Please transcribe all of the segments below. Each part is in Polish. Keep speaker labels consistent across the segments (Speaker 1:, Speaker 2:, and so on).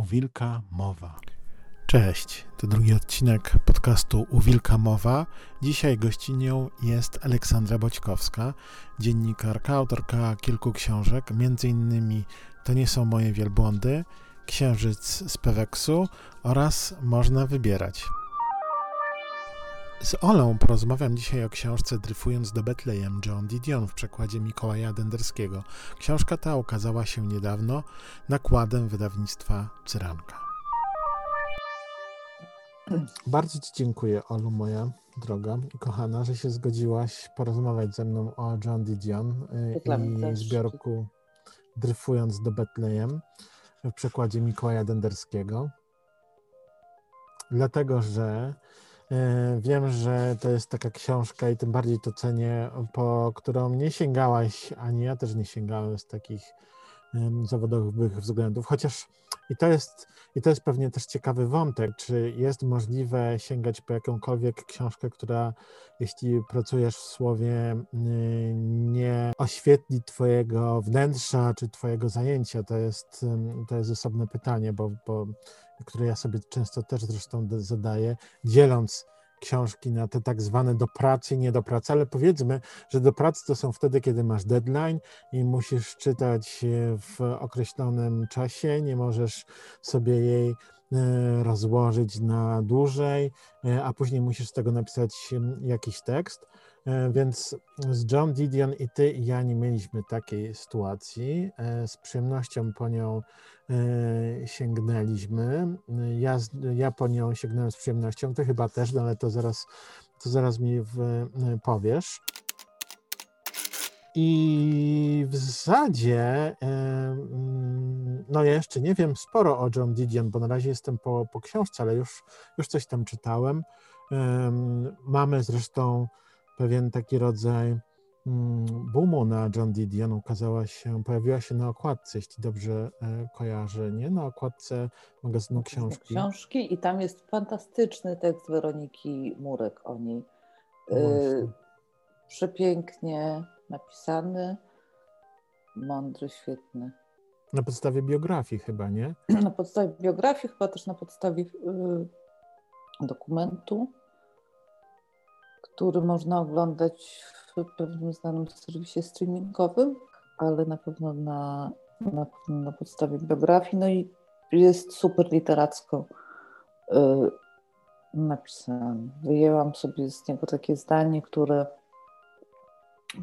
Speaker 1: U Wilka Mowa. Cześć, to drugi odcinek podcastu U Wilka Mowa. Dzisiaj gościnią jest Aleksandra Boćkowska, dziennikarka, autorka kilku książek, innymi To nie są moje wielbłądy, Księżyc z Peweksu oraz Można wybierać. Z Olą porozmawiam dzisiaj o książce Dryfując do Betlejem John Didion w przekładzie Mikołaja Denderskiego. Książka ta ukazała się niedawno nakładem wydawnictwa Cyranka. Bardzo Ci dziękuję, Olu, moja droga i kochana, że się zgodziłaś porozmawiać ze mną o John Didion y, i zbiorku Dryfując do Betlejem w przekładzie Mikołaja Denderskiego. Dlatego, że wiem, że to jest taka książka i tym bardziej to cenię, po którą nie sięgałaś, ani ja też nie sięgałem z takich zawodowych względów, chociaż i to jest, i to jest pewnie też ciekawy wątek, czy jest możliwe sięgać po jakąkolwiek książkę, która jeśli pracujesz w słowie nie oświetli twojego wnętrza czy twojego zajęcia, to jest, to jest osobne pytanie, bo, bo które ja sobie często też zresztą zadaję, dzieląc książki na te tak zwane do pracy, nie do pracy, ale powiedzmy, że do pracy to są wtedy, kiedy masz deadline i musisz czytać w określonym czasie, nie możesz sobie jej e, rozłożyć na dłużej, e, a później musisz z tego napisać jakiś tekst. E, więc z John Didion i ty i ja nie mieliśmy takiej sytuacji. E, z przyjemnością po nią e, sięgnęliśmy. Ja, ja po nią sięgnąłem z przyjemnością, ty chyba też, no ale to zaraz, to zaraz mi w, powiesz. I w zasadzie, mm, no ja jeszcze nie wiem sporo o John Didion, bo na razie jestem po, po książce, ale już, już coś tam czytałem. Mamy zresztą pewien taki rodzaj mm, boomu na John Didion ukazała się, pojawiła się na okładce, jeśli dobrze e, kojarzę, nie? Na okładce magazynu książki.
Speaker 2: Książki i tam jest fantastyczny tekst Weroniki Murek o niej. No przepięknie napisany, mądry, świetny.
Speaker 1: Na podstawie biografii chyba, nie?
Speaker 2: Na podstawie biografii, chyba też na podstawie y, dokumentu który można oglądać w pewnym znanym serwisie streamingowym, ale na pewno na, na, na podstawie biografii. No i jest super literacko y, napisany. Wyjęłam sobie z niego takie zdanie, które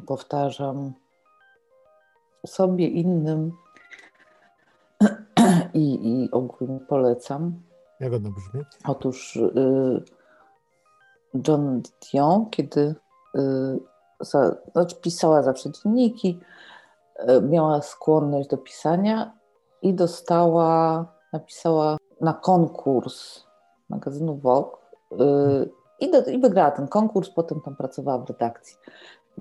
Speaker 2: powtarzam sobie innym i, i ogólnie polecam.
Speaker 1: Jak ono brzmi?
Speaker 2: Otóż y, John Dion, kiedy y, za, znaczy pisała zawsze dzienniki, y, miała skłonność do pisania i dostała, napisała na konkurs magazynu Vogue y, i, do, i wygrała ten konkurs, potem tam pracowała w redakcji.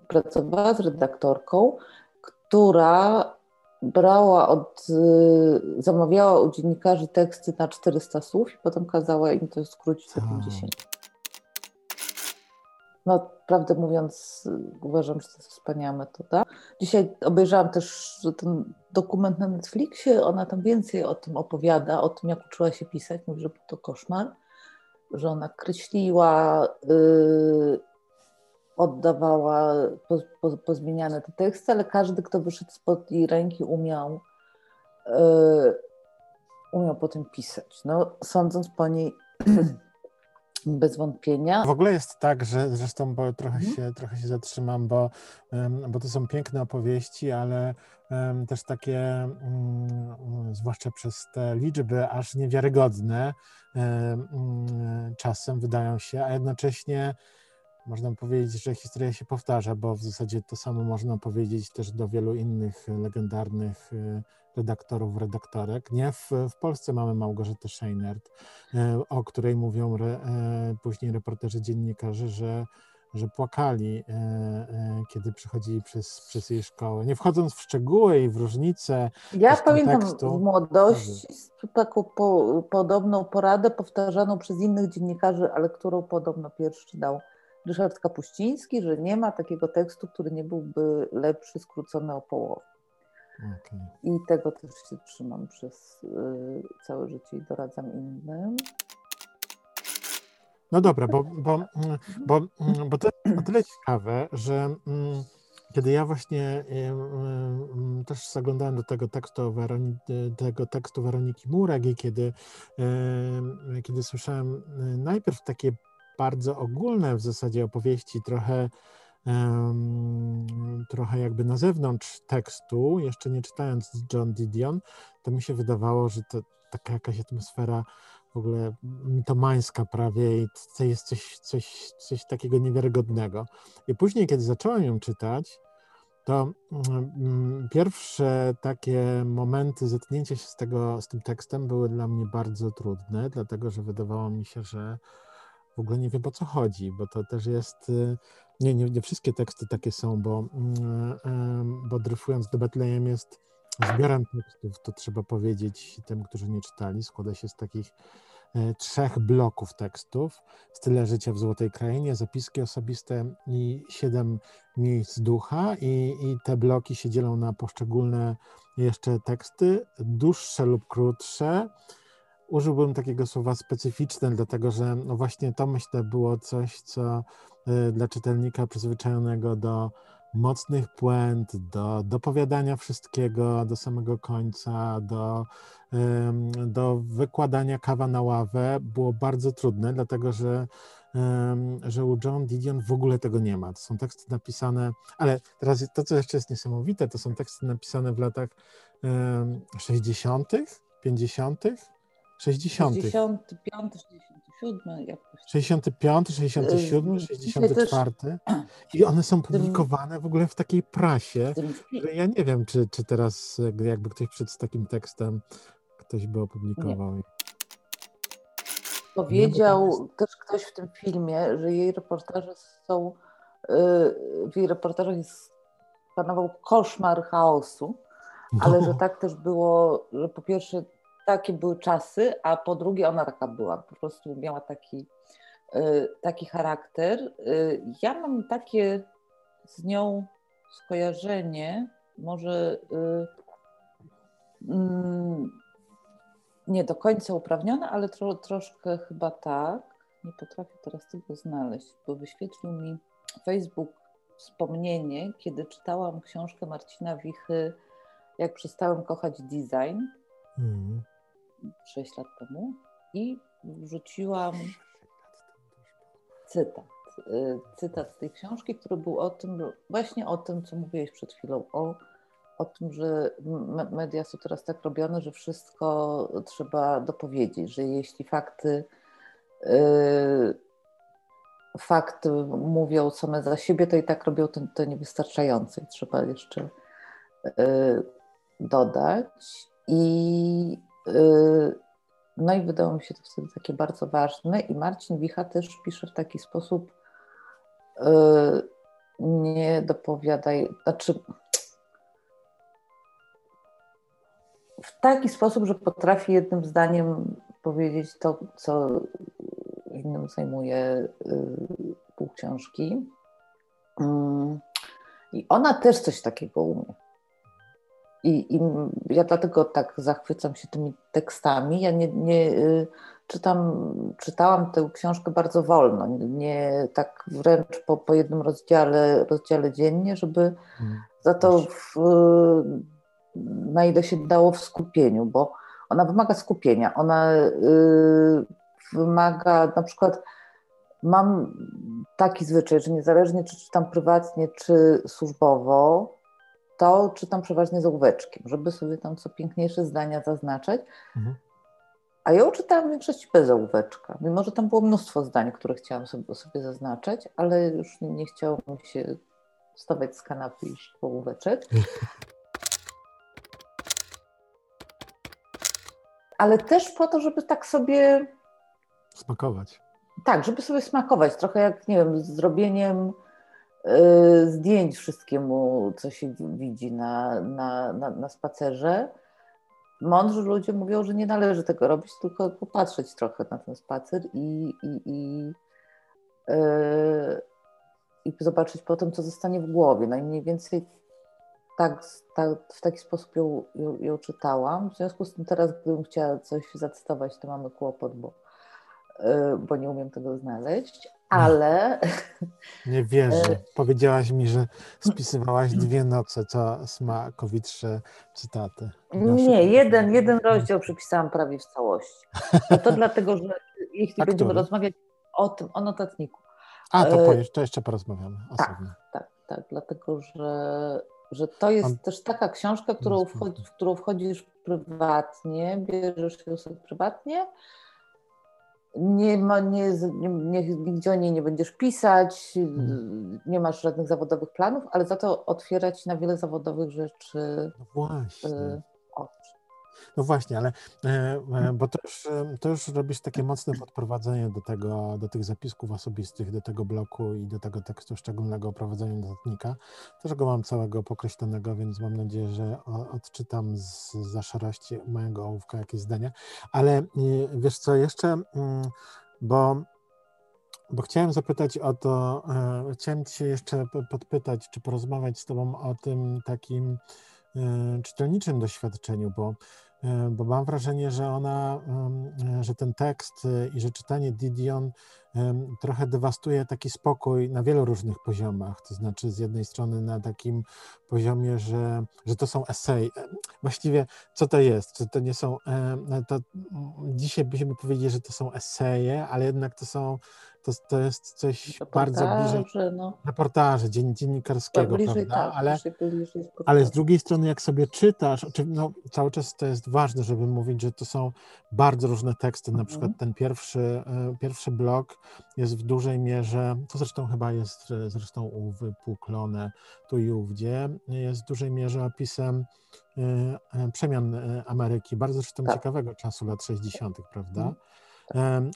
Speaker 2: Pracowała z redaktorką, która brała od, zamawiała u dziennikarzy teksty na 400 słów i potem kazała im to skrócić do 50. No, prawdę mówiąc, uważam, że to jest wspaniała metoda. Dzisiaj obejrzałam też ten dokument na Netflixie. Ona tam więcej o tym opowiada, o tym, jak uczyła się pisać. Mówi, że to koszmar, że ona kreśliła, yy, oddawała po, po, pozmieniane te teksty, ale każdy, kto wyszedł spod jej ręki, umiał, yy, umiał potem pisać. No, sądząc po niej, Bez wątpienia.
Speaker 1: W ogóle jest tak, że zresztą bo trochę, mhm. się, trochę się zatrzymam, bo, bo to są piękne opowieści, ale też takie, mm, zwłaszcza przez te liczby, aż niewiarygodne czasem wydają się, a jednocześnie można powiedzieć, że historia się powtarza, bo w zasadzie to samo można powiedzieć też do wielu innych legendarnych y, redaktorów, redaktorek. Nie, w, w Polsce mamy Małgorzatę Scheinert, e, o której mówią re, e, później reporterzy, dziennikarze, że że płakali, e, kiedy przychodzili przez, przez jej szkołę. Nie wchodząc w szczegóły i w różnice.
Speaker 2: Ja pamiętam w młodości taką po, podobną poradę powtarzaną przez innych dziennikarzy, ale którą podobno pierwszy dał Ryszard Kapuściński, że nie ma takiego tekstu, który nie byłby lepszy, skrócony o połowę. Okay. I tego też się trzymam przez y, całe życie i doradzam innym.
Speaker 1: No dobra, bo, bo, bo, bo to jest o tyle ciekawe, że mm, kiedy ja właśnie też zaglądałem do tego tekstu, Weroni, tego tekstu Weroniki Murek i kiedy, kiedy słyszałem y, najpierw takie bardzo ogólne w zasadzie opowieści, trochę trochę jakby na zewnątrz tekstu, jeszcze nie czytając John Didion, to mi się wydawało, że to taka jakaś atmosfera w ogóle mitomańska prawie i to jest coś, coś, coś takiego niewiarygodnego. I później, kiedy zacząłem ją czytać, to mm, pierwsze takie momenty zetknięcia się z, tego, z tym tekstem były dla mnie bardzo trudne, dlatego że wydawało mi się, że w ogóle nie wiem o co chodzi, bo to też jest. Nie, nie, nie wszystkie teksty takie są, bo, mm, bo dryfując do Betlejem jest zbiorem tekstów, to trzeba powiedzieć tym, którzy nie czytali. Składa się z takich e, trzech bloków tekstów: Style życia w Złotej Krainie, zapiski osobiste i siedem miejsc ducha. I, I te bloki się dzielą na poszczególne jeszcze teksty, dłuższe lub krótsze użyłbym takiego słowa specyficzne, dlatego że no właśnie to myślę było coś, co y, dla czytelnika przyzwyczajonego do mocnych puent, do dopowiadania wszystkiego do samego końca, do, do wykładania kawa na ławę było bardzo trudne, dlatego że, że u John Didion w ogóle tego nie ma. To są teksty napisane, ale teraz to, co jeszcze jest niesamowite, to są teksty napisane w latach 60., 50., 60.
Speaker 2: 65, 67, jakoś.
Speaker 1: 65, 67, 64. I one są publikowane w ogóle w takiej prasie, że ja nie wiem, czy, czy teraz jakby ktoś przed z takim tekstem ktoś by opublikował. Nie.
Speaker 2: Powiedział też ktoś w tym filmie, że jej reportaże są, y, w jej reportażach jest panował koszmar chaosu, ale no. że tak też było, że po pierwsze takie były czasy, a po drugie ona taka była, po prostu miała taki, y, taki charakter. Y, ja mam takie z nią skojarzenie, może y, mm, nie do końca uprawnione, ale tro, troszkę chyba tak. Nie potrafię teraz tego znaleźć, bo wyświetlił mi Facebook wspomnienie, kiedy czytałam książkę Marcina Wichy, jak przestałem kochać design. Mm. 6 lat temu i wrzuciłam cytat. Y, cytat z tej książki, który był o tym, właśnie o tym, co mówiłeś przed chwilą, o, o tym, że media są teraz tak robione, że wszystko trzeba dopowiedzieć, że jeśli fakty yy, fakty mówią same za siebie, to i tak robią to, to niewystarczające trzeba jeszcze yy, dodać. I Y, no i wydało mi się to wtedy takie bardzo ważne. I Marcin Wicha też pisze w taki sposób, y, nie dopowiadaj, znaczy w taki sposób, że potrafi jednym zdaniem powiedzieć to, co innym zajmuje y, pół książki. Mm. I ona też coś takiego umie. I, I, ja dlatego tak zachwycam się tymi tekstami. Ja nie, nie y, czytam, czytałam tę książkę bardzo wolno, nie tak wręcz po, po jednym rozdziale, rozdziale dziennie, żeby hmm. za to w, na ile się dało w skupieniu, bo ona wymaga skupienia. Ona y, wymaga na przykład. Mam taki zwyczaj, że niezależnie czy czytam prywatnie, czy służbowo, to czytam przeważnie z ołóweczkiem, żeby sobie tam co piękniejsze zdania zaznaczać. Mhm. A ja czytałam w większości bez ołóweczka, mimo że tam było mnóstwo zdań, które chciałam sobie, sobie zaznaczać, ale już nie, mi się wstawać z kanapy i iść po ołóweczek. Ale też po to, żeby tak sobie...
Speaker 1: Smakować.
Speaker 2: Tak, żeby sobie smakować. Trochę jak, nie wiem, zrobieniem zdjęć wszystkiemu, co się widzi na, na, na, na spacerze. Mądrzy ludzie mówią, że nie należy tego robić, tylko popatrzeć trochę na ten spacer i, i, i, yy, i zobaczyć potem, co zostanie w głowie. No i więcej tak, tak, w taki sposób ją, ją, ją, czytałam. W związku z tym teraz, gdybym chciała coś zacytować, to mamy kłopot, bo, y, bo nie umiem tego znaleźć, ale...
Speaker 1: Nie wierzę. Y, Powiedziałaś mi, że spisywałaś dwie noce, co smakowitsze cytaty.
Speaker 2: Nie, jeden, jeden rozdział przepisałam prawie w całości. No to dlatego, że jeśli będziemy rozmawiać o tym, o notatniku.
Speaker 1: A, to, powiesz, to jeszcze porozmawiamy osobno.
Speaker 2: Tak, tak, tak, dlatego, że że to jest też taka książka, którą wchodzi, w którą wchodzisz prywatnie, bierzesz ją sobie prywatnie, nie, ma, nie, nie, nigdzie o niej nie będziesz pisać, hmm. nie masz żadnych zawodowych planów, ale za to otwierać na wiele zawodowych rzeczy.
Speaker 1: No właśnie. Y, no właśnie, ale e, e, bo to już, e, to już robisz takie mocne podprowadzenie do tego, do tych zapisków osobistych, do tego bloku i do tego tekstu szczególnego o prowadzeniu notatnika. Też go mam całego pokreślonego, więc mam nadzieję, że odczytam z za szarości mojego ołówka jakieś zdania. Ale wiesz co, jeszcze, mm, bo bo chciałem zapytać o to, chciałem Cię jeszcze podpytać, czy porozmawiać z Tobą o tym takim czytelniczym doświadczeniu, bo bo mam wrażenie, że ona, e, że ten tekst e, i że czytanie Didion trochę dewastuje taki spokój na wielu różnych poziomach. To znaczy, z jednej strony na takim poziomie, że, że to są esej. Właściwie, co to jest? Czy to nie są. To dzisiaj byśmy powiedzieli, że to są eseje, ale jednak to są to, to jest coś bardzo bliżej
Speaker 2: no.
Speaker 1: reportaży dzien, dziennikarskiego, bliżej, prawda? Tak, ale, bliżej ale z drugiej strony, jak sobie czytasz, no, cały czas to jest ważne, żeby mówić, że to są bardzo różne teksty. Na przykład mhm. ten pierwszy, e, pierwszy blok jest w dużej mierze, to zresztą chyba jest e, zresztą uwypuklone tu i ówdzie, jest w dużej mierze opisem e, przemian Ameryki, bardzo zresztą tak. ciekawego czasu lat 60., prawda? Mhm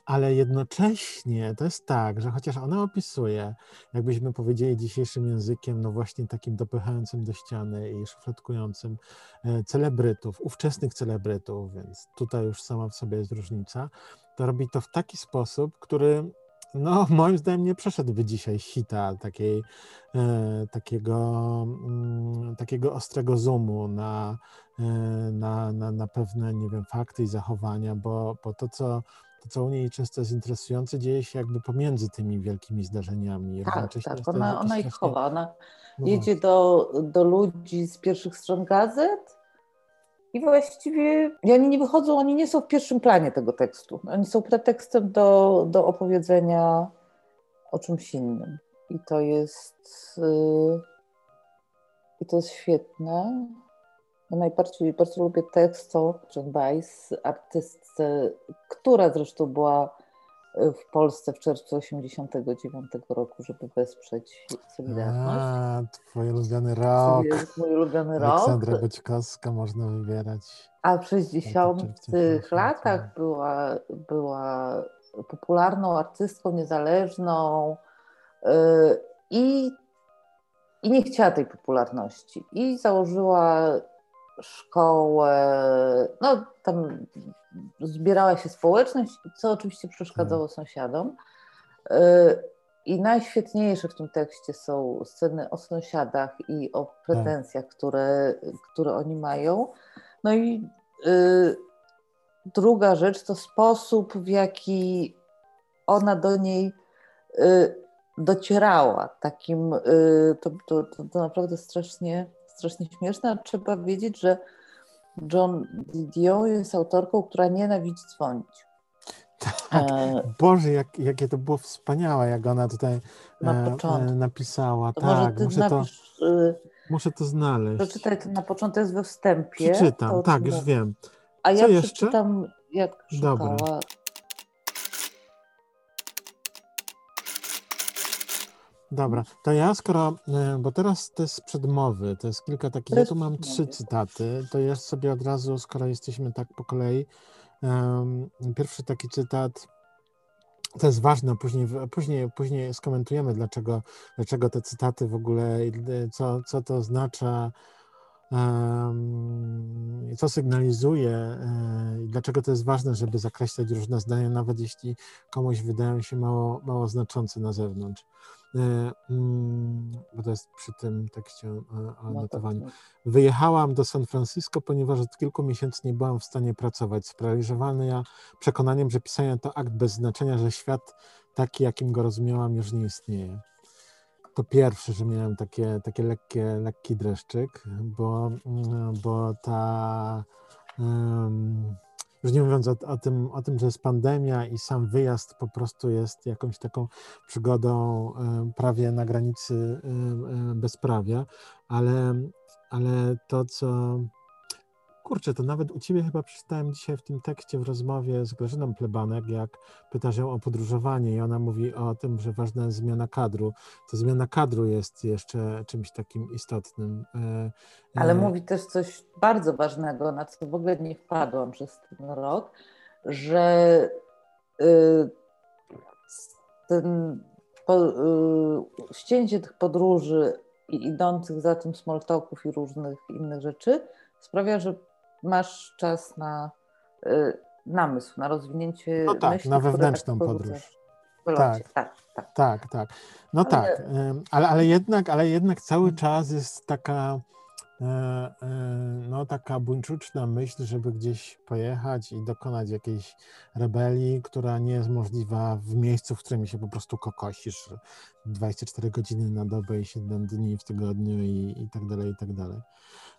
Speaker 1: ale jednocześnie to jest tak, że chociaż ona opisuje, jakbyśmy powiedzieli dzisiejszym językiem, no właśnie takim dopychającym do ściany i szufladkującym e, celebrytów, ówczesnych celebrytów, więc tutaj już sama w sobie jest różnica, to robi to w taki sposób, który no moim zdaniem nie przeszedłby dzisiaj hita takiej, e, takiego, mm, takiego ostrego zoomu na, e, na, na, na pewne, nie wiem, fakty i zachowania, bo, bo to, co to, co u niej często jest interesujące, dzieje się jakby pomiędzy tymi wielkimi zdarzeniami.
Speaker 2: Tak, tak, ona, ona ich chowa. Ona no jedzie do, do ludzi z pierwszych stron gazet i właściwie i oni nie wychodzą, oni nie są w pierwszym planie tego tekstu. Oni są pretekstem do, do opowiedzenia o czymś innym. I to jest... Yy, I to jest świetne. Ja najbardziej bardzo lubię tekst o Baez, artystce, która zresztą była e, w Polsce w czerwcu 89 roku, żeby wesprzeć Solidarność.
Speaker 1: A, twój ulubiony rok.
Speaker 2: Mój ulubiony rok.
Speaker 1: Aleksandra można wybierać.
Speaker 2: A w 60 latach była, była popularną artystką niezależną yy, i, i nie chciała tej popularności. I założyła szkołę, no tam zbierała się społeczność, co oczywiście przeszkadzało hmm. sąsiadom. Y, I najświetniejsze w tym tekście są sceny o sąsiadach i o pretensjach, które, które oni mają. No i y, druga rzecz to sposób, w jaki ona do niej y, docierała. Takim, to, to, to naprawdę strasznie strasznie śmieszne, a trzeba wiedzieć, że John Didion jest autorką, która nienawidzi dzwonić.
Speaker 1: Tak. E... Boże, jak, jakie to było wspaniałe, jak ona tutaj na e, napisała. To tak, muszę, napisz, to, y, muszę to znaleźć.
Speaker 2: Przeczytaj to na początku, jest we wstępie.
Speaker 1: Przeczytam, tak, już wiem.
Speaker 2: A Co ja jeszcze? przeczytam, jak szukała. Dobra.
Speaker 1: Dobra, to ja skoro, e, bo teraz to jest przedmowy, to jest kilka takich, ja tu mam trzy cytaty, to ja sobie od razu, skoro jesteśmy tak po kolei, um, pierwszy taki cytat, to jest ważne, później, później, później skomentujemy, dlaczego, dlaczego te cytaty w ogóle, co, co to oznacza, um, co sygnalizuje e, i dlaczego to jest ważne, żeby zakreślać różne zdania, nawet jeśli komuś wydają się mało, mało znaczące na zewnątrz. Mm, bo to jest przy tym tekście o notowaniu. Wyjechałam do San Francisco, ponieważ od kilku miesięcy nie byłam w stanie pracować. Sparaliżowany ja przekonaniem, że pisanie to akt bez znaczenia, że świat taki, jakim go rozumiałam, już nie istnieje. To pierwsze, że miałem takie, takie lekkie, lekki dreszczyk, bo, mm, bo ta um, już nie mówiąc o, o, tym, o tym, że jest pandemia i sam wyjazd po prostu jest jakąś taką przygodą prawie na granicy bezprawia, ale, ale to, co kurczę, to nawet u ciebie chyba przeczytałem dzisiaj w tym tekście w rozmowie z Grażyną Plebanek, jak pytasz ją o podróżowanie i ona mówi o tym, że ważna jest zmiana kadru. To zmiana kadru jest jeszcze czymś takim istotnym. E,
Speaker 2: Ale e, mówi też coś bardzo ważnego, na co w ogóle nie wpadłam przez ten rok, że y, ten po, y, ścięcie tych podróży i idących za tym smoltoków i różnych innych rzeczy sprawia, że masz czas na y, namysł, na rozwinięcie
Speaker 1: no tak,
Speaker 2: myśli,
Speaker 1: na wewnętrzną tak podróż.
Speaker 2: Tak, tak, tak.
Speaker 1: Tak, tak. No ale... tak, ale, ale, jednak, ale jednak cały czas jest taka e, e, no taka buńczuczna myśl, żeby gdzieś pojechać i dokonać jakiejś rebelii, która nie jest możliwa w miejscu, w którym się po prostu kokosisz 24 godziny na dobę i 7 dni w tygodniu i, i tak dalej, i tak dalej.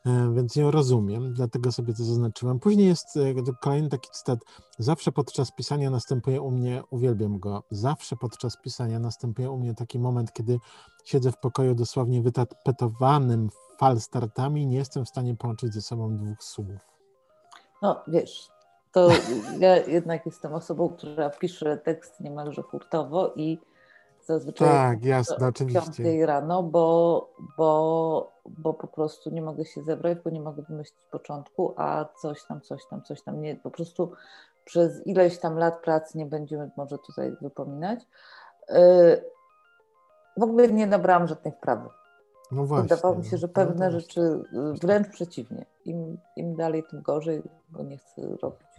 Speaker 1: E, więc ją rozumiem, dlatego sobie to zaznaczyłem. Później jest e, kolejny taki cytat. Zawsze podczas pisania następuje u mnie, uwielbiam go, zawsze podczas pisania następuje u mnie taki moment, kiedy siedzę w pokoju dosłownie wytapetowanym falstartami i nie jestem w stanie połączyć ze sobą dwóch słów.
Speaker 2: No wiesz, to ja jednak jestem osobą, która pisze tekst niemalże hurtowo i Zazwyczaj
Speaker 1: tak, jasne, oczywiście. 5
Speaker 2: rano, bo, bo, bo po prostu nie mogę się zebrać, bo nie mogę wymyślić początku, a coś tam, coś tam, coś tam. Nie, po prostu przez ileś tam lat pracy nie będziemy może tutaj wypominać. Yy, w ogóle nie nabrałam żadnej wprawy. No właśnie. Wydawało mi się, że no pewne no rzeczy, y, wręcz przeciwnie. Im, Im dalej, tym gorzej, bo nie chcę robić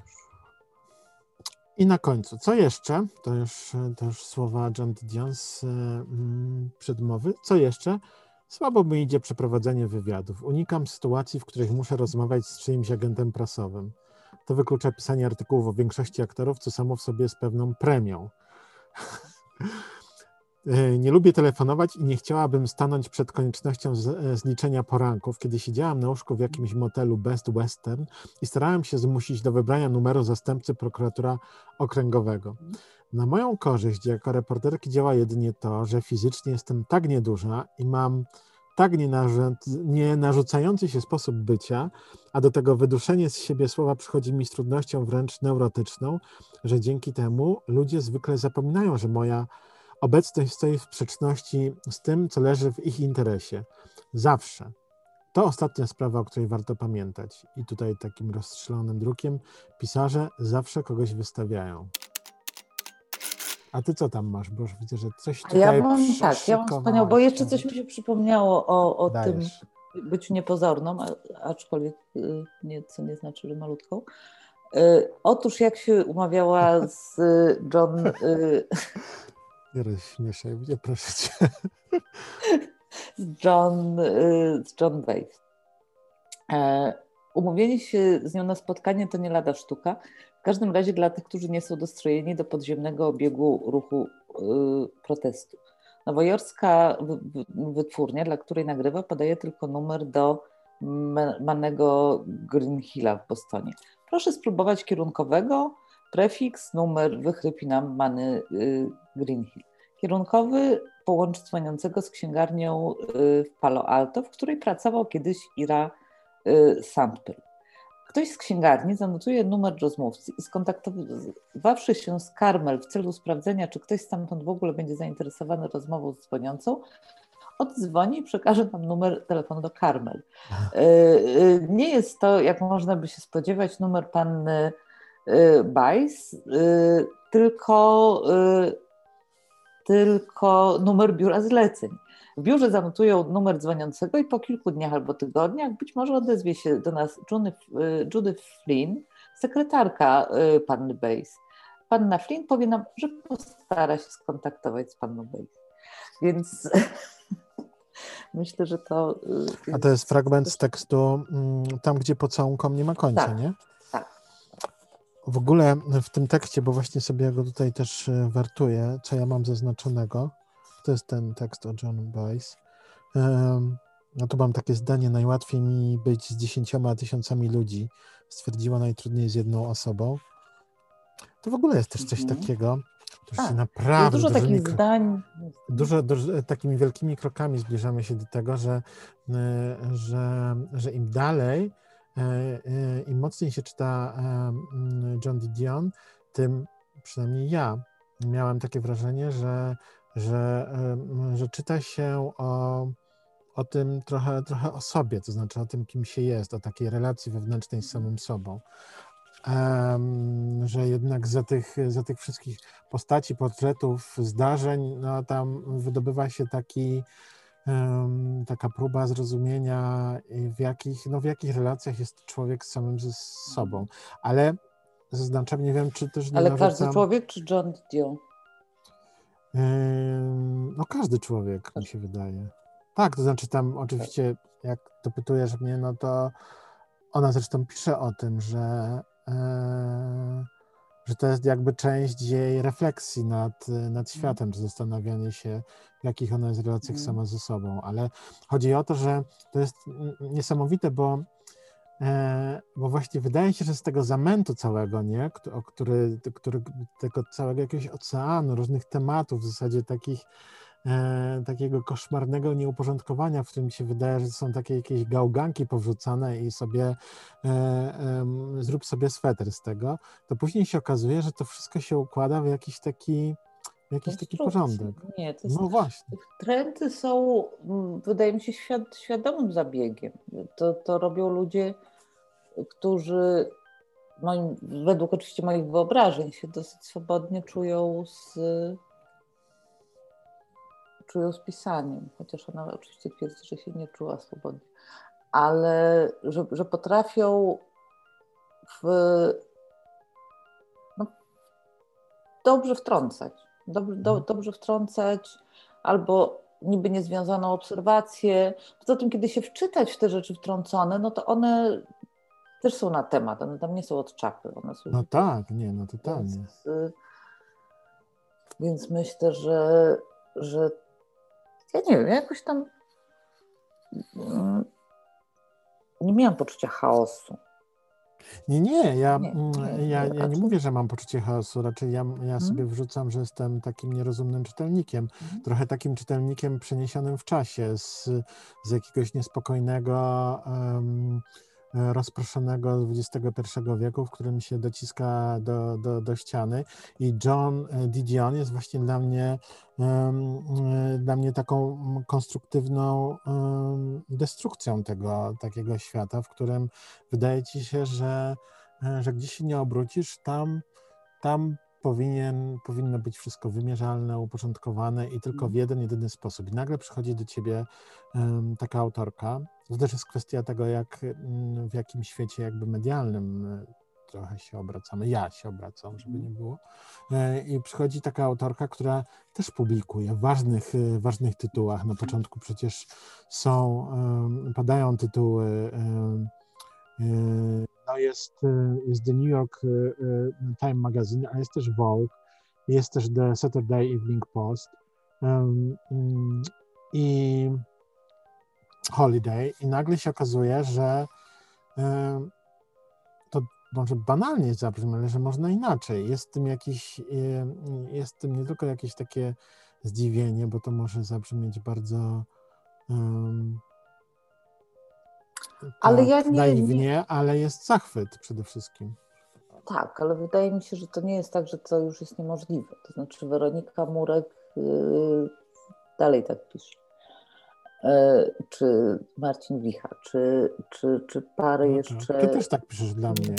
Speaker 1: i na końcu, co jeszcze? To już, już słowa John Didion z mm, przedmowy. Co jeszcze? Słabo mi idzie przeprowadzenie wywiadów. Unikam sytuacji, w których muszę rozmawiać z czyimś agentem prasowym. To wyklucza pisanie artykułów o większości aktorów, co samo w sobie jest pewną premią. E, nie lubię telefonować i nie chciałabym stanąć przed koniecznością e, zliczenia poranków, kiedy siedziałam na łóżku w jakimś motelu Best Western i starałem się zmusić do wybrania numeru zastępcy prokuratora okręgowego. Na moją korzyść jako reporterki działa jedynie to, że fizycznie jestem tak nieduża i mam tak nie narzucający się sposób bycia, a do tego wyduszenie z siebie słowa przychodzi mi z trudnością wręcz neurotyczną, że dzięki temu ludzie zwykle zapominają, że moja Obecność stoi w sprzeczności z tym, co leży w ich interesie. Zawsze. To ostatnia sprawa, o której warto pamiętać. I tutaj takim rozstrzelonym drukiem pisarze zawsze kogoś wystawiają. A ty co tam masz? Bo już widzę, że coś tutaj
Speaker 2: Ja mam tak, ja mam wspaniałe, bo jeszcze coś mi się przypomniało o, o tym byciu niepozorną, aczkolwiek y, nie, co nie znaczy, że malutką. Y, otóż jak się umawiała z John y,
Speaker 1: Nie rozśmieszaj mnie, proszę cię.
Speaker 2: Z John, y, z John Bates. E, umówienie się z nią na spotkanie to nie lada sztuka. W każdym razie dla tych, którzy nie są dostrojeni do podziemnego obiegu ruchu y, protestu. Nowojorska wytwórnia, dla której nagrywa, podaje tylko numer do Manego Green Hilla w Bostonie. Proszę spróbować kierunkowego prefiks, numer wychrypi nam Many y, Greenhill. Kierunkowy połączy dzwoniącego z księgarnią y, w Palo Alto, w której pracował kiedyś Ira y, Sandpel. Ktoś z księgarni zanotuje numer rozmówcy i skontaktowawszy się z Carmel w celu sprawdzenia, czy ktoś stamtąd w ogóle będzie zainteresowany rozmową z dzwoniącą, oddzwoni i przekaże nam numer telefonu do Carmel. Nie jest to, jak można by się spodziewać, numer panny Bajs, y, tylko, y, tylko numer biura zleceń. W biurze zanotują numer dzwoniącego i po kilku dniach albo tygodniach być może odezwie się do nas Judith Flynn, sekretarka panny Bajs. Panna Flynn powie nam, że postara się skontaktować z panną Bajs. Więc myślę, że to.
Speaker 1: Y, A to jest fragment z tekstu mm, tam, gdzie pocałunkom nie ma końca,
Speaker 2: tak,
Speaker 1: nie?
Speaker 2: Tak.
Speaker 1: W ogóle w tym tekście, bo właśnie sobie go tutaj też y, wertuję, co ja mam zaznaczonego, to jest ten tekst o John Bice. No tu mam takie zdanie, najłatwiej mi być z dziesięcioma tysiącami ludzi, stwierdziła najtrudniej z jedną osobą. To w ogóle jest też coś -hmm. takiego, to się naprawdę
Speaker 2: dużo takich zdań.
Speaker 1: Dużo, dużo, takimi wielkimi krokami zbliżamy się do tego, że, e, że, że im dalej, e, e, im mocniej się czyta John Didion, tym przynajmniej ja miałem takie wrażenie, że, że, że czyta się o, o tym trochę, trochę o sobie, to znaczy o tym, kim się jest, o takiej relacji wewnętrznej z samym sobą. Że jednak za tych, za tych wszystkich postaci, portretów, zdarzeń, no tam wydobywa się taki, taka próba zrozumienia, w jakich, no w jakich relacjach jest człowiek z samym ze sobą. Ale zaznaczam, nie wiem, czy też nie
Speaker 2: Ale narzucam... każdy człowiek, czy John Dion?
Speaker 1: No każdy człowiek, mi się wydaje. Tak, to znaczy tam oczywiście, jak dopytujesz mnie, no to ona zresztą pisze o tym, że E, że to jest jakby część jej refleksji nad, nad mhm. światem, czy zastanawianie się, w jakich ona jest relacjach mm. sama ze sobą. Ale chodzi o to, że to jest niesamowite, bo, e, bo właśnie wydaje się, że z tego zamętu całego, nie, o który, który, tego całego jakiegoś oceanu, różnych tematów, w zasadzie takich e, takiego koszmarnego nieuporządkowania, w którym się wydaje, że są takie jakieś gałganki powrzucane i sobie e, e, zrób sobie sweter z tego, to później się okazuje, że to wszystko się układa w jakiś taki jakiś taki porządek.
Speaker 2: Nie, to jest, no właśnie. Trendy są, mm, wydaje mi się, świad, świadomym zabiegiem. To, to robią ludzie, którzy moim, według oczywiście moich wyobrażeń się dosyć swobodnie czują z czują z pisaniem, chociaż ona oczywiście twierdzi, że się nie czuła swobodnie, ale że, że potrafią w, no, dobrze wtrącać, dobrze, do, mhm. dobrze wtrącać albo niby niezwiązaną obserwację. Poza tym, kiedy się wczytać w te rzeczy wtrącone, no to one też są na temat, one tam nie są od czapy. One są
Speaker 1: no tak, nie, no totalnie.
Speaker 2: Więc, więc myślę, że, że ja nie wiem, ja jakoś tam mm, nie miałam poczucia chaosu.
Speaker 1: Nie, nie, ja nie, mm, nie, ja, ja nie mówię, że mam poczucie chaosu, raczej ja, ja hmm? sobie wrzucam, że jestem takim nierozumnym czytelnikiem, hmm. trochę takim czytelnikiem przeniesionym w czasie, z, z jakiegoś niespokojnego um, rozproszonego XXI wieku, w którym się dociska do, do, do ściany. I John e, Didion jest właśnie dla mnie, e, dla mnie taką konstruktywną destrukcją tego takiego świata, w którym wydaje ci się, że, e, że gdzieś się nie obrócisz, tam, tam powinien, powinno być wszystko wymierzalne, uporządkowane i tylko w mhm. jeden, jedyny sposób. I nagle przychodzi do ciebie um, taka autorka. To też jest kwestia tego, jak, mm, w jakim świecie jakby medialnym e, trochę się obracamy. Ja się obracam, żeby nie było. E, I przychodzi taka autorka, która też publikuje w ważnych, e, ważnych tytułach. Na początku przecież są, padają tytuły no jest, jest The New York Time Magazine, a jest też Vogue, jest też The Saturday Evening Post um, i Holiday i nagle się okazuje, że um, to może banalnie zabrzmi, ale że można inaczej. Jest w tym jakiś, jest w tym nie tylko jakieś takie zdziwienie, bo to może zabrzmieć bardzo um, ale tak, ja nie, naiwnie, nie... ale jest zachwyt przede wszystkim.
Speaker 2: Tak, ale wydaje mi się, że to nie jest tak, że to już jest niemożliwe. To znaczy Weronika Murek yy, dalej tak pisze. Yy, czy Marcin Wicha, czy, czy, czy pary no jeszcze...
Speaker 1: Ty też tak piszesz dla mnie.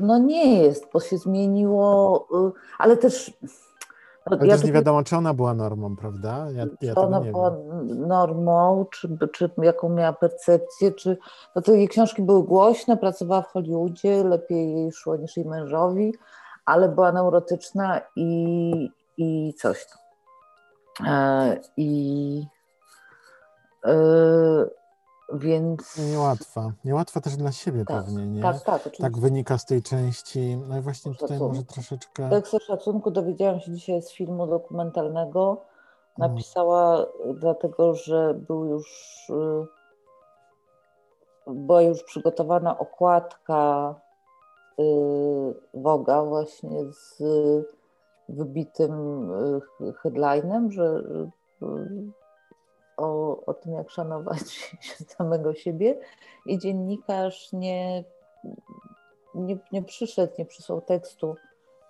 Speaker 2: No nie jest, bo się zmieniło, y, ale też
Speaker 1: Ale ja też nie wiadomo, czy ona była normą, prawda?
Speaker 2: Ja, ja czy ona była wiem. normą, czy, czy jaką miała percepcję, czy... No to jej książki były głośne, pracowała w Hollywoodzie, lepiej jej szło niż jej mężowi, ale była neurotyczna i, i coś tam. E, I... E, więc...
Speaker 1: Niełatwa. Niełatwa też dla siebie tak, pewnie, nie?
Speaker 2: Tak, tak. Oczywiście.
Speaker 1: Tak wynika z tej części. No i właśnie tutaj szacunku. może troszeczkę...
Speaker 2: Tekst o szacunku dowiedziałam się dzisiaj z filmu dokumentalnego. Napisała hmm. dlatego, że był już y, była już przygotowana okładka Woga y, właśnie z wybitym y, headlinem, że o, o tym, jak szanować samego siebie i dziennikarz nie, nie, nie przyszedł, nie przysłał tekstu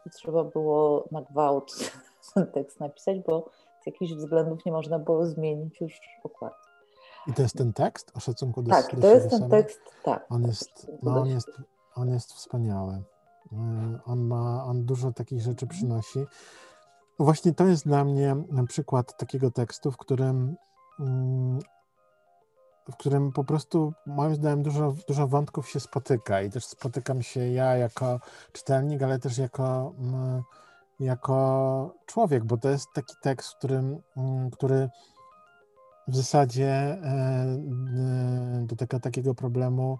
Speaker 2: i trzeba było na gwałt ten tekst napisać, bo z jakichś względów nie można było zmienić już układu.
Speaker 1: I to jest ten tekst o szacunku do
Speaker 2: Tak, to jest ten tekst, tak.
Speaker 1: On jest, no, on jest, on jest wspaniały. E, on ma, on dużo takich rzeczy przynosi. Właśnie to jest dla mnie przykład takiego tekstu, w którym w którym po prostu moim zdaniem dużo, dużo wątków się spotyka i też spotykam się ja jako czytelnik, ale też jako, mm, jako człowiek, bo to jest taki tekst, w którym, mm, który w zasadzie e, dotyka takiego problemu,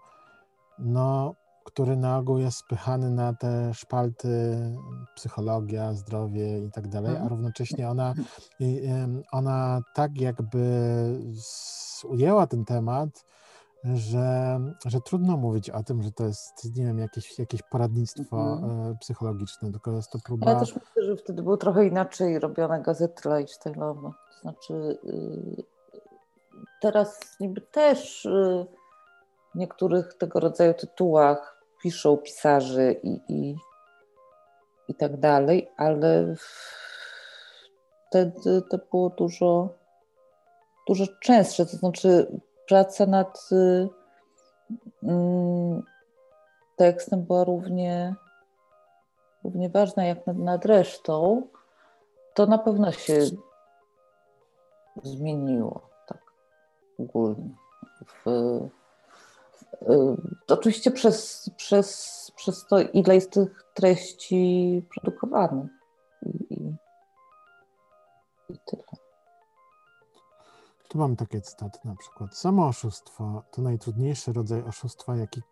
Speaker 1: no, który na ogół jest spychany na te szpalty psychologia, zdrowie i tak dalej, a mhm. równocześnie ona, ona tak jakby ujęła ten temat, że, że trudno mówić o tym, że to jest, nie wiem, jakieś, jakieś poradnictwo mhm. psychologiczne, tylko jest to próba...
Speaker 2: Ja też myślę, że wtedy było trochę inaczej robione gazety lifestyle'owe. To znaczy y, teraz niby też y, w niektórych tego rodzaju tytułach piszą pisarze i, i, i tak dalej, ale wtedy to było dużo, dużo częstsze, to znaczy praca nad mm, tekstem była równie, równie ważna jak nad, nad resztą, to na pewno się zmieniło tak ogólnie. W, oczywiście przez, przez, przez to, ile jest tych treści produkowanych. I, i, i tyle.
Speaker 1: Tu mam takie cytaty na przykład. Samo oszustwo to najtrudniejszy rodzaj oszustwa, jaki,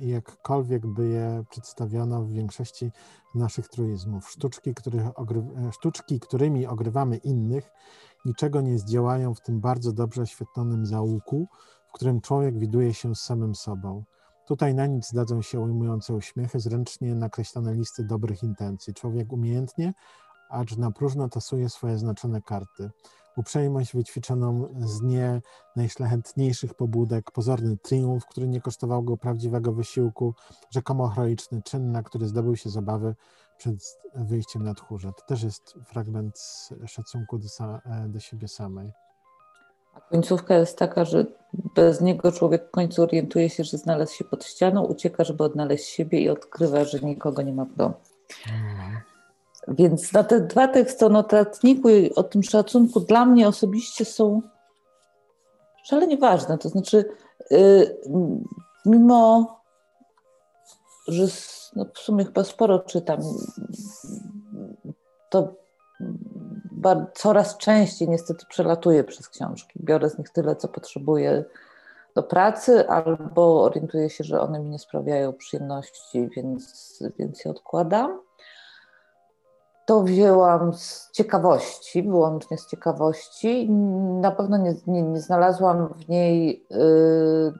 Speaker 1: jakkolwiek by je przedstawiono w większości naszych truizmów. Sztuczki, których ogry, sztuczki, którymi ogrywamy innych, niczego nie zdziałają w tym bardzo dobrze oświetlonym zaułku, w którym człowiek widuje się z samym sobą. Tutaj na nic zdadzą się ujmujące uśmiechy, zręcznie nakreślone listy dobrych intencji. Człowiek umiejętnie, acz na próżno tasuje swoje znaczone karty. Uprzejmość wyćwiczoną z nie najszlachetniejszych pobudek, pozorny triumf, który nie kosztował go prawdziwego wysiłku, rzekomo heroiczny czyn, na który zdobył się zabawy przed wyjściem na tchórze. To też jest fragment szacunku do, do siebie samej.
Speaker 2: A końcówka jest taka, że bez niego człowiek w końcu orientuje się, że znalazł się pod ścianą, ucieka, żeby odnaleźć siebie i odkrywa, że nikogo nie ma w domu. Mhm. Więc na te dwa teksty o notatniku i o tym szacunku dla mnie osobiście są szalenie ważne. To znaczy, yy, mimo że no w sumie chyba sporo czytam, to coraz częściej niestety przelatuję przez książki. Biorę z nich tyle, co potrzebuję do pracy, albo orientuję się, że one mi nie sprawiają przyjemności, więc, więc je odkładam. To wzięłam z ciekawości, wyłącznie z ciekawości. Na pewno nie, nie, nie znalazłam w niej y,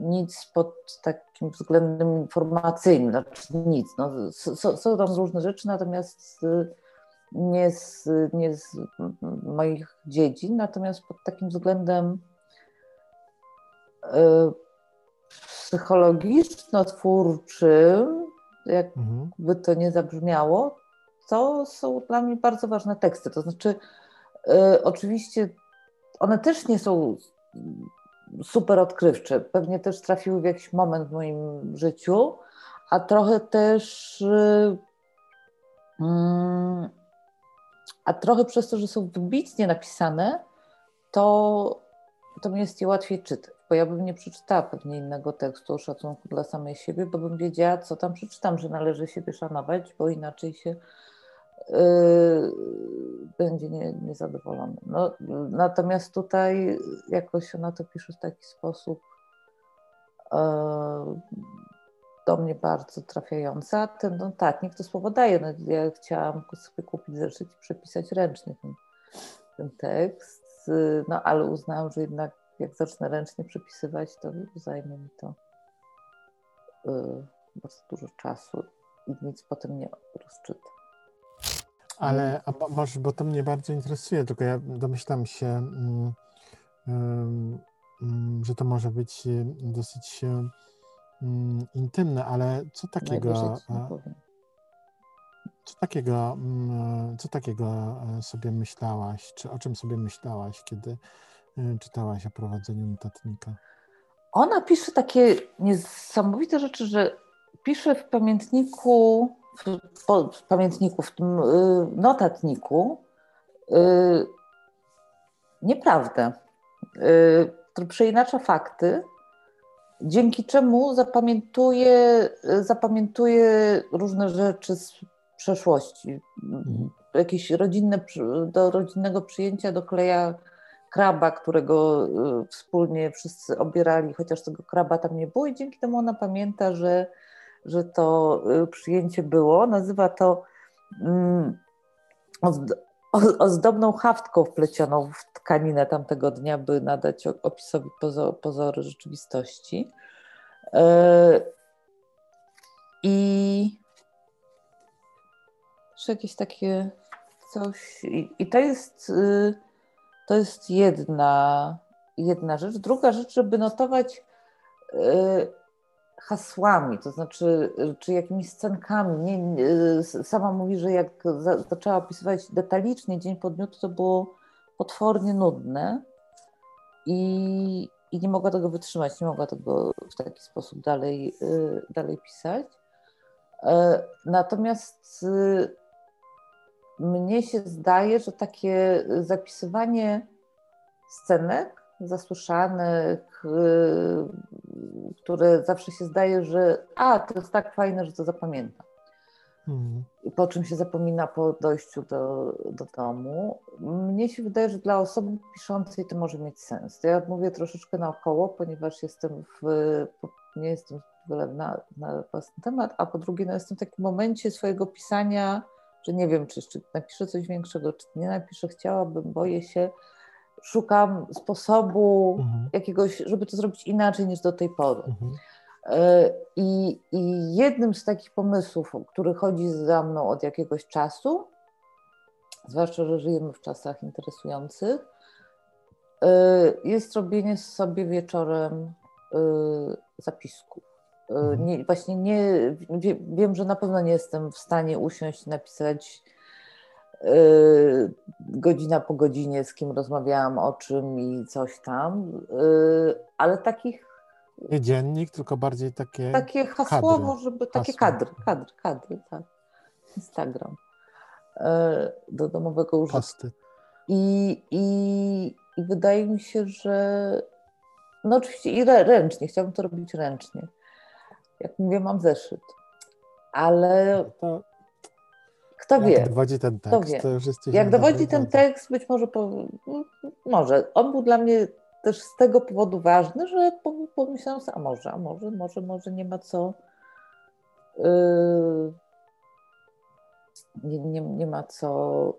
Speaker 2: nic pod takim względem informacyjnym, znaczy nic. No, są tam różne rzeczy, natomiast y, nie z, nie z moich dziedzin, natomiast pod takim względem e, psychologiczno-twórczym, jakby mhm. to nie zabrzmiało, to są dla mnie bardzo ważne teksty. To znaczy, y, oczywiście one też nie są super odkrywcze. Pewnie też trafiły w jakiś moment w moim życiu, a trochę też y, a trochę przez to, że są wybitnie napisane, to, to mi jest je łatwiej czytać, bo ja bym nie przeczytała pewnie innego tekstu o szacunku dla samej siebie, bo bym wiedziała, co tam przeczytam, że należy siebie szanować, bo inaczej się yy, będzie nie. No, natomiast tutaj jakoś ona to pisze w taki sposób yy, do mnie bardzo trafiająca. Ten notatnik to słowo daje. No, ja chciałam sobie kupić zeszyt i przepisać ręcznie ten, ten tekst, no ale uznałam, że jednak jak zacznę ręcznie przepisywać, to zajmie mi to yy, bardzo dużo czasu i nic potem nie rozczytam.
Speaker 1: Ale a może, bo to mnie bardzo interesuje, tylko ja domyślam się, mm, mm, że to może być y, dosyć mm, intymne, ale co takiego. Co takiego, co takiego e, sobie myślałaś, czy o czym sobie myślałaś, kiedy e, czytałaś o prowadzeniu notatnika?
Speaker 2: Ona pisze takie niesamowite rzeczy, że pisze w pamiętniku, w, w pamiętniku, w tym y, notatniku y, nieprawdę, y, który przeinacza fakty, dzięki czemu zapamiętuje, zapamiętuje różne rzeczy z przeszłości. Mhm. Jakieś rodzinne, do rodzinnego przyjęcia dokleja kraba, którego wspólnie wszyscy obierali, chociaż tego kraba tam nie było i dzięki temu ona pamięta, że że to y, przyjęcie było. Nazywa to mm, ozdobną haftką wplecioną w tkaninę tamtego dnia, by nadać opisowi pozory rzeczywistości. E, I jakieś takie coś. I to jest, y, to jest jedna, jedna rzecz. Druga rzecz, żeby notować y, hasłami, to znaczy, czy jakimiś scenkami. Nie, nie, sama mówi, że jak za, zaczęła opisywać detalicznie dzień po dniu, to było potwornie nudne i, i nie mogła tego wytrzymać, nie mogła tego w taki sposób dalej, y, dalej pisać. E, natomiast y, mnie się zdaje, że takie zapisywanie scenek zasłyszanych, y, które zawsze się zdaje, że a, to jest tak fajne, że to zapamiętam. Hmm. I po czym się zapomina po dojściu do, do domu. Mnie się wydaje, że dla osoby piszącej to może mieć sens. Ja mówię troszeczkę naokoło, ponieważ jestem w, nie jestem wylewna na własny temat, a po drugie no jestem w takim momencie swojego pisania, że nie wiem, czy jeszcze napiszę coś większego, czy nie napiszę, chciałabym, boję się, szukam sposobu mhm. jakiegoś, żeby to zrobić inaczej niż do tej pory. Mhm. E, I, I, jednym z takich pomysłów, który chodzi za mną od jakiegoś czasu, zwłaszcza, że żyjemy w czasach interesujących, e, jest robienie sobie wieczorem e, zapisków. Mhm. Nie, właśnie nie, wiem, że na pewno nie jestem w stanie usiąść i napisać godzina po godzinie, z kim rozmawiałam, o czym i coś tam, ale takich.
Speaker 1: Nie dziennik, tylko bardziej takie.
Speaker 2: Takie hasłowo, kadry. żeby. Takie Hasło. kadry, kadry, kadry, tak. Instagram. Y, do domowego użytku. I, i, I wydaje mi się, że. No oczywiście i ręcznie, chciałabym to robić ręcznie. Jak mówię, mam zeszyt. Ale. To kto wie?
Speaker 1: Jak dowodzi ten tekst, to już jest
Speaker 2: Jak dowodzi ten tekst, być może, po, może. On był dla mnie też z tego powodu ważny, że pomyślałam sobie, a może, a może, może, może nie ma co yy, nie, nie, nie ma co,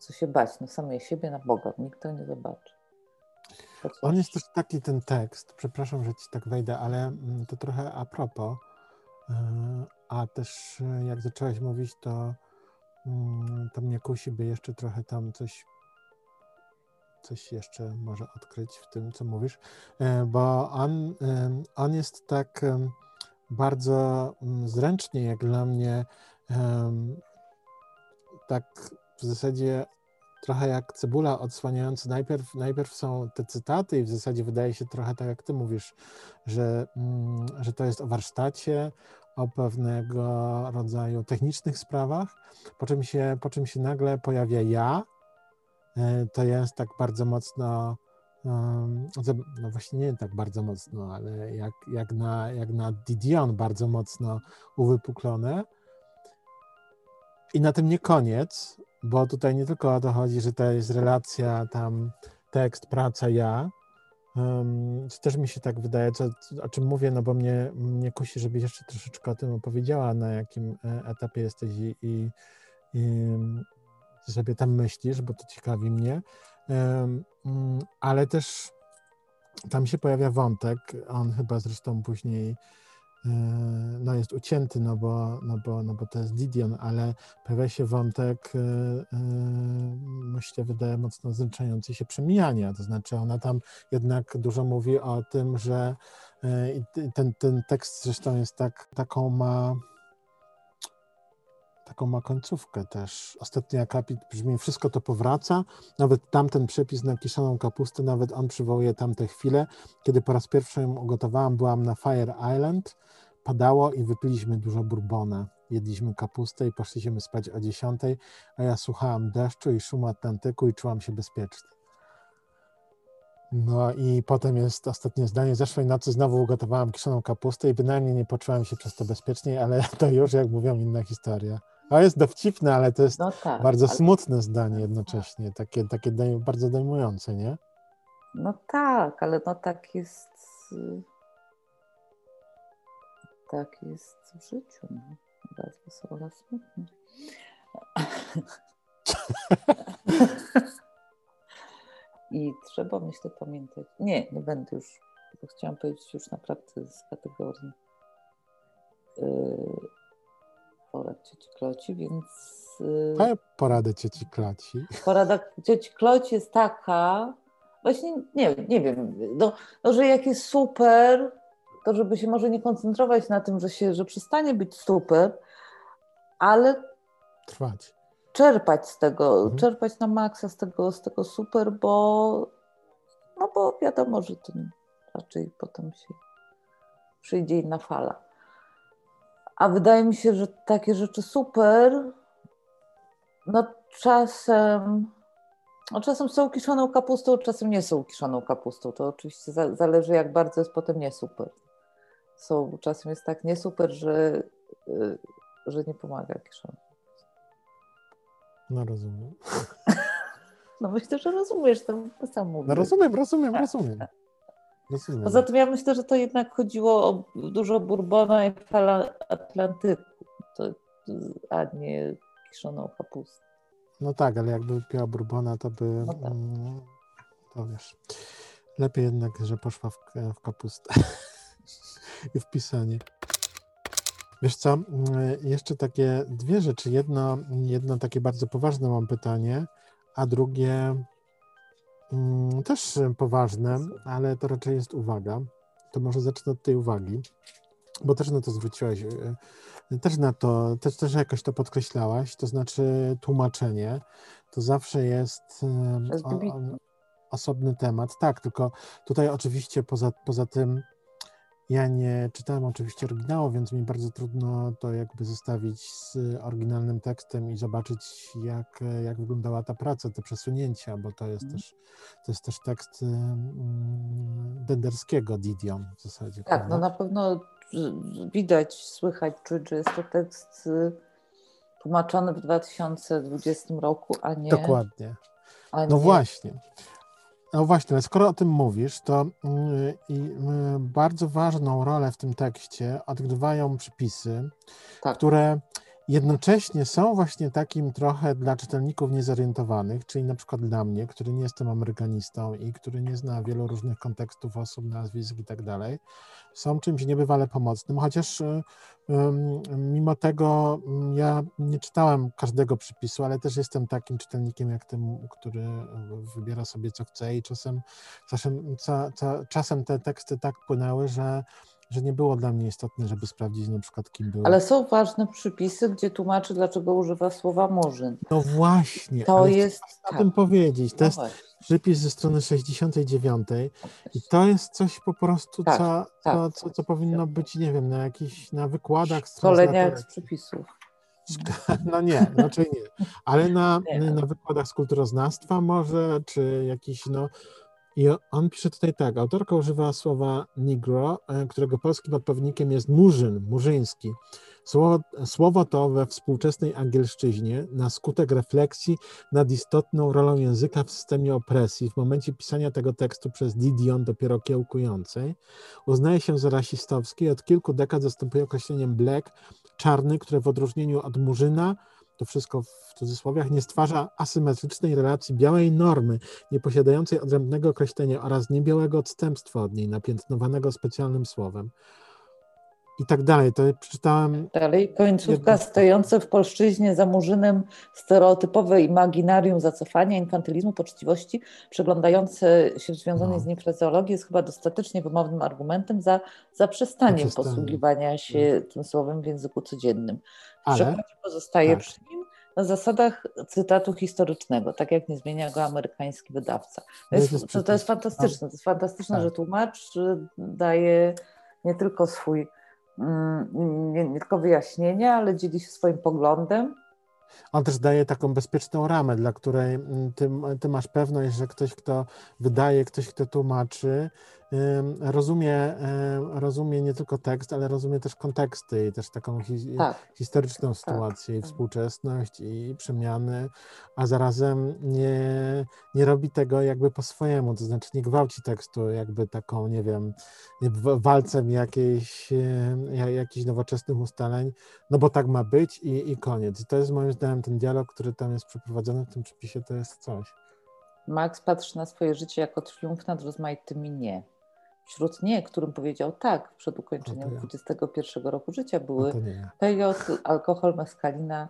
Speaker 2: co się bać na samej siebie, na Boga. Nikt to nie zobaczy.
Speaker 1: On jest też taki ten tekst, przepraszam, że ci tak wejdę, ale mm, to trochę a propos, yy, a też jak zaczęłaś mówić, to Mm, to mnie kusi, by jeszcze trochę tam coś, coś jeszcze może odkryć w tym, co mówisz, e, bo on, on jest tak bardzo mm, zręcznie, jak dla mnie, tak w zasadzie trochę jak cebula odsłaniająca. Najpierw, najpierw są te cytaty i w zasadzie wydaje się trochę tak, jak ty mówisz, że, mm, że to jest o warsztacie, o pewnego rodzaju technicznych sprawach, po czym się, po czym się nagle pojawia ja. E, to jest tak bardzo mocno, no właśnie nie tak bardzo mocno, ale jak, jak, na, jak na Didion bardzo mocno uwypuklone. I na tym nie koniec, bo tutaj nie tylko o to chodzi, że to jest relacja tam tekst, praca, ja, Um, też mi się tak wydaje, co, o czym mówię, no bo mnie, mnie kusi, żebyś jeszcze troszeczkę o tym opowiedziała, na jakim e, etapie jesteś i, i, i sobie tam myślisz, bo to ciekawi mnie. Um, ale też tam się pojawia wątek, on chyba zresztą później no jest ucięty, no bo, no bo, no bo to jest Didion, ale pojawia się wątek, e, e, myślę, wydaje mocno zręczający się przemijania, to znaczy ona tam jednak dużo mówi o tym, że e, ten, ten tekst zresztą jest tak, taką ma taką ma końcówkę też. Ostatni akapit brzmi, wszystko to powraca, nawet tamten przepis na kiszoną kapustę, nawet on przywołuje tamte chwile, kiedy po raz pierwszy ją ugotowałam, byłam na Fire Island, padało i wypiliśmy dużo bourbona. Jedliśmy kapustę i poszliśmy spać o 10, a ja słuchałam deszczu i szumu Atlantyku i czułam się bezpieczny. No i potem jest ostatnie zdanie. Zeszłej nocy znowu ugotowałam kiszoną kapustę i bynajmniej nie poczułam się przez to bezpieczniej, ale to już, jak mówią, inna historia. To jest dowcipne, ale to jest no tak, bardzo ale... smutne zdanie jednocześnie, takie, takie bardzo dojmujące, nie?
Speaker 2: No tak, ale no tak jest tak jest w życiu. No. Raz wesoło, raz smutno. I trzeba, myślę, pamiętać. Nie, nie będę już, bo chciałam powiedzieć już naprawdę z kategorii yy, porad cieci Kloci, więc...
Speaker 1: Yy, porada cieci Kloci.
Speaker 2: Porada cieci Kloci jest taka, właśnie nie, nie wiem, no, no, że jak jest super, to żeby się może nie koncentrować na tym, że, się, że przestanie być super, ale
Speaker 1: trwać.
Speaker 2: Czerpać z tego, mhm. czerpać na maksa z tego, z tego super, bo no bo wiadomo, że to raczej potem się przyjdzie inna fala. A wydaje mi się, że takie rzeczy super, no czasem, no czasem są kiszoną kapustą, czasem nie są kiszoną kapustą. To oczywiście zależy, jak bardzo jest potem nie super są, czasem jest tak nie super, że, y, że nie pomaga kiszonka.
Speaker 1: No rozumiem.
Speaker 2: No myślę, że rozumiesz, to sam mówię.
Speaker 1: No rozumiem, rozumiem, rozumiem. Rozumiem.
Speaker 2: Poza tym ja myślę, że to jednak chodziło o dużo bourbona i fala Atlantyku, to, a nie kiszoną kapustę.
Speaker 1: No tak, ale jakby piła bourbona, to by... No tak. Mm, to wiesz, lepiej jednak, że poszła w, w kapustę. i wpisanie. Wiesz co, mm, jeszcze takie dwie rzeczy. Jedno, jedno takie bardzo poważne mam pytanie, a drugie też poważne, ale to raczej jest uwaga. To może zacznę od tej uwagi, bo też na to zwróciłaś, e, też na to, też, też jakoś to podkreślałaś, to znaczy tłumaczenie. To zawsze jest o, o, osobny temat. Tak, tylko tutaj oczywiście poza, poza tym ja nie czytałem oczywiście oryginału, więc mi bardzo trudno to jakby zestawić z oryginalnym tekstem i zobaczyć, jak, jak wyglądała ta praca, te przesunięcia, bo to jest, mm. też, to jest też tekst um, Denderskiego, Didion w zasadzie.
Speaker 2: Tak, prawda? no na pewno widać, słychać, czuć, że jest to tekst y, tłumaczony w 2020 roku, a nie.
Speaker 1: Dokładnie. A no nie... właśnie. No właśnie, ale skoro o tym mówisz, to yy, yy, bardzo ważną rolę w tym tekście odgrywają przypisy, tak. które jednocześnie są właśnie takim trochę dla czytelników niezorientowanych, czyli na przykład dla mnie, który nie jestem amerykanistą i który nie zna wielu różnych kontekstów osób, nazwisk i tak dalej, są czymś niebywale pomocnym, chociaż mimo tego mm, ja nie czytałem każdego przypisu, ale też jestem takim czytelnikiem jak tym, który wybiera sobie co chce i czasem, czasem, czasem te teksty tak płynęły, że że nie było dla mnie istotne, żeby sprawdzić na przykład, kim był.
Speaker 2: Ale są ważne przypisy, gdzie tłumaczy, dlaczego używa słowa murzyn.
Speaker 1: No właśnie.
Speaker 2: To jest.
Speaker 1: O tak. tym powiedzieć. To
Speaker 2: no
Speaker 1: jest
Speaker 2: właśnie.
Speaker 1: przypis ze strony 69 i to jest coś po prostu,
Speaker 2: Tak,
Speaker 1: co,
Speaker 2: tak.
Speaker 1: co, co, co powinno być, nie wiem, na jakichś, na wykładach
Speaker 2: Szkoleniach z przypisów.
Speaker 1: No nie, raczej nie. Ale na,
Speaker 2: Nie.
Speaker 1: na wykładach z kulturoznawstwa może, czy jakiś, no... I on pisze tutaj tak, autorka używa słowa negro, e, którego polskim odpowiednikiem jest murzyn, murzyński. Słowo, słowo to we współczesnej angielszczyźnie na skutek refleksji nad istotną rolą języka w systemie opresji w momencie pisania tego tekstu przez Didion dopiero kiełkującej uznaje się za rasistowski i od kilku dekad zastępuje określeniem black, czarny, które w odróżnieniu od murzyna, to wszystko w cudzysłowiach, nie stwarza asymetrycznej relacji białej normy, nie posiadającej odrębnego określenia oraz niebiałego odstępstwa od niej, napiętnowanego specjalnym słowem. I tak dalej. To przeczytałem.
Speaker 2: Dalej, końcówka
Speaker 1: Jedno-
Speaker 2: stojące w polszczyźnie za murzynem stereotypowe imaginarium zacofania, infantylizmu, poczciwości, przeglądające się w związanej
Speaker 1: No.
Speaker 2: z nim frazeologii jest chyba dostatecznie wymownym argumentem za zaprzestaniem
Speaker 1: Zaprzestanie.
Speaker 2: posługiwania się tym słowem w języku codziennym.
Speaker 1: Ale
Speaker 2: przekładzie pozostaje
Speaker 1: tak.
Speaker 2: przy nim na zasadach cytatu historycznego, tak jak nie zmienia go amerykański wydawca. To
Speaker 1: To
Speaker 2: jest, to, to jest fantastyczne. To jest fantastyczne,
Speaker 1: Tak.
Speaker 2: że tłumacz daje nie tylko swój, mm, nie, nie tylko wyjaśnienia, ale dzieli się swoim poglądem.
Speaker 1: On też daje taką bezpieczną ramę, dla której mm, ty, ty masz pewność, że ktoś, kto wydaje, ktoś, kto tłumaczy, rozumie, ym, rozumie nie tylko tekst, ale rozumie też konteksty i też taką hi,
Speaker 2: Tak,
Speaker 1: historyczną sytuację i
Speaker 2: tak.
Speaker 1: współczesność i przemiany, a zarazem nie, nie robi tego jakby po swojemu, to znaczy nie gwałci tekstu jakby taką, nie wiem, walcem jakiejś, ja- jakichś nowoczesnych ustaleń, no bo tak ma być i, i koniec. I to jest moim zdaniem ten dialog, który tam jest przeprowadzony w tym przepisie, to jest coś.
Speaker 2: Max patrzy na swoje życie jako triumf nad rozmaitymi nie. Wśród nie, którym powiedział tak przed ukończeniem
Speaker 1: No ja.
Speaker 2: 21 roku życia
Speaker 1: No
Speaker 2: były
Speaker 1: ja.
Speaker 2: pejot, alkohol, meskalina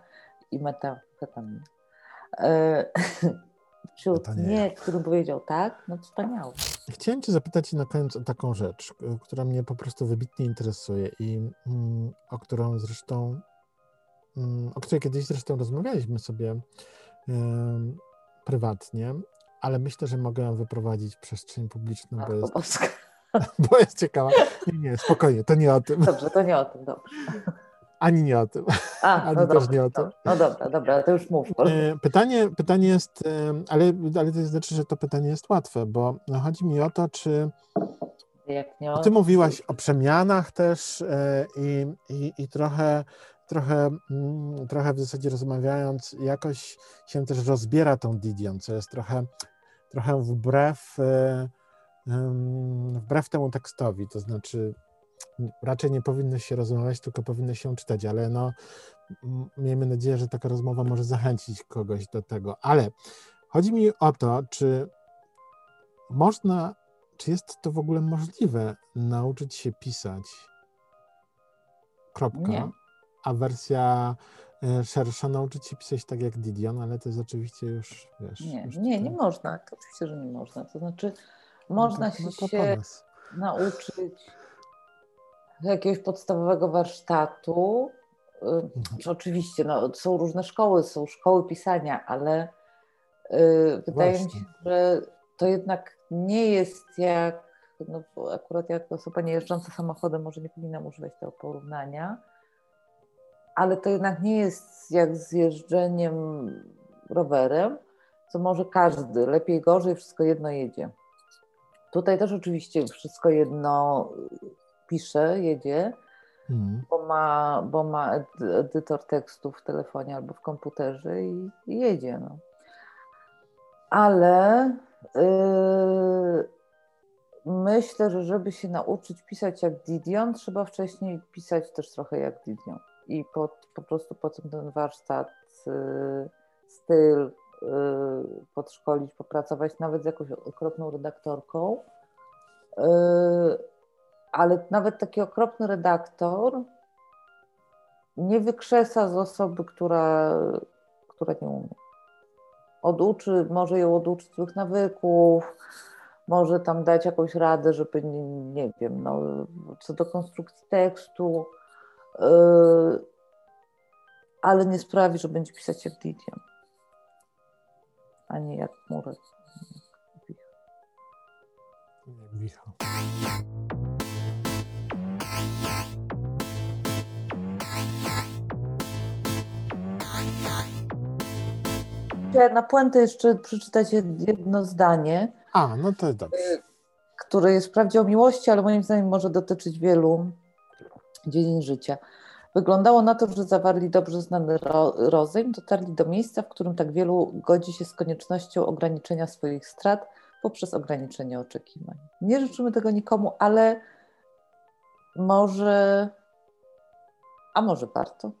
Speaker 2: i metamfetamin. E, Wśród
Speaker 1: No nie
Speaker 2: nie, którym powiedział tak, no wspaniały.
Speaker 1: Chciałem Cię zapytać na koniec o taką rzecz, k- która mnie po prostu wybitnie interesuje i mm, o którą zresztą, o której kiedyś zresztą rozmawialiśmy sobie prywatnie, ale myślę, że mogę ją wyprowadzić w przestrzeń publiczną, bo jest,
Speaker 2: Boska.
Speaker 1: bo jest ciekawa. Nie, nie, spokojnie, to nie o tym,
Speaker 2: Dobrze, to nie o tym, dobrze.
Speaker 1: ani nie o tym.
Speaker 2: A,
Speaker 1: Ani
Speaker 2: no
Speaker 1: też
Speaker 2: dobra,
Speaker 1: nie o tym.
Speaker 2: No dobra, dobra, to już mów.
Speaker 1: E, Pytanie, pytanie jest, ale, ale to znaczy, że to pytanie jest łatwe, bo no, chodzi mi o to, czy
Speaker 2: Jak nie
Speaker 1: Bo Ty mówiłaś o przemianach też e, i, i, i trochę, trochę, mm, trochę w zasadzie rozmawiając, jakoś się też rozbiera tą Didion, co jest trochę, trochę wbrew, e, wbrew temu tekstowi, to znaczy raczej nie powinno się rozmawiać, tylko powinno się czytać, ale no miejmy nadzieję, że taka rozmowa może zachęcić kogoś do tego, ale chodzi mi o to, czy można czy jest to w ogóle możliwe nauczyć się pisać? Kropka.
Speaker 2: Nie.
Speaker 1: A wersja e, szersza nauczyć się pisać tak jak Didion, ale to jest oczywiście już, wiesz...
Speaker 2: Nie,
Speaker 1: już
Speaker 2: nie, nie można. Oczywiście, że nie można. To znaczy,
Speaker 1: no
Speaker 2: można
Speaker 1: to, no to po
Speaker 2: się nauczyć jakiegoś podstawowego warsztatu. Y, czy Oczywiście, no, są różne szkoły, są szkoły pisania, ale y, wydaje mi
Speaker 1: Właśnie.
Speaker 2: się, że to jednak nie jest jak, no, akurat jak osoba nie jeżdżąca samochodem może nie powinnam używać tego porównania, ale to jednak nie jest jak z jeżdżeniem rowerem, co może każdy, lepiej, gorzej, wszystko jedno jedzie. Tutaj też oczywiście wszystko jedno pisze, jedzie,
Speaker 1: Mhm.
Speaker 2: bo ma, bo ma edy- edytor tekstu w telefonie albo w komputerze i, i jedzie. No. Ale yy, myślę, że żeby się nauczyć pisać jak Didion, trzeba wcześniej pisać też trochę jak Didion. I po, po prostu po tym ten warsztat, yy, styl yy, podszkolić, popracować nawet z jakąś okropną redaktorką. Yy, ale nawet taki okropny redaktor nie wykrzesa z osoby, która, która nie umie. Oduczy, może ją oduczyć złych nawyków, może tam dać jakąś radę, żeby, nie, nie wiem, no, co do konstrukcji tekstu, ale nie sprawi, że będzie pisać jak Didion, a nie jak Murek.
Speaker 1: Wicha.
Speaker 2: Na puentę jeszcze przeczytać jedno zdanie.
Speaker 1: A, no to jest dobrze.
Speaker 2: Które jest wprawdzie o miłości, ale moim zdaniem może dotyczyć wielu dziedzin życia. Wyglądało na to, że zawarli dobrze znany ro rozejm, dotarli do miejsca, w którym tak wielu godzi się z koniecznością ograniczenia swoich strat poprzez ograniczenie oczekiwań. Nie życzymy tego nikomu, ale może, a może warto.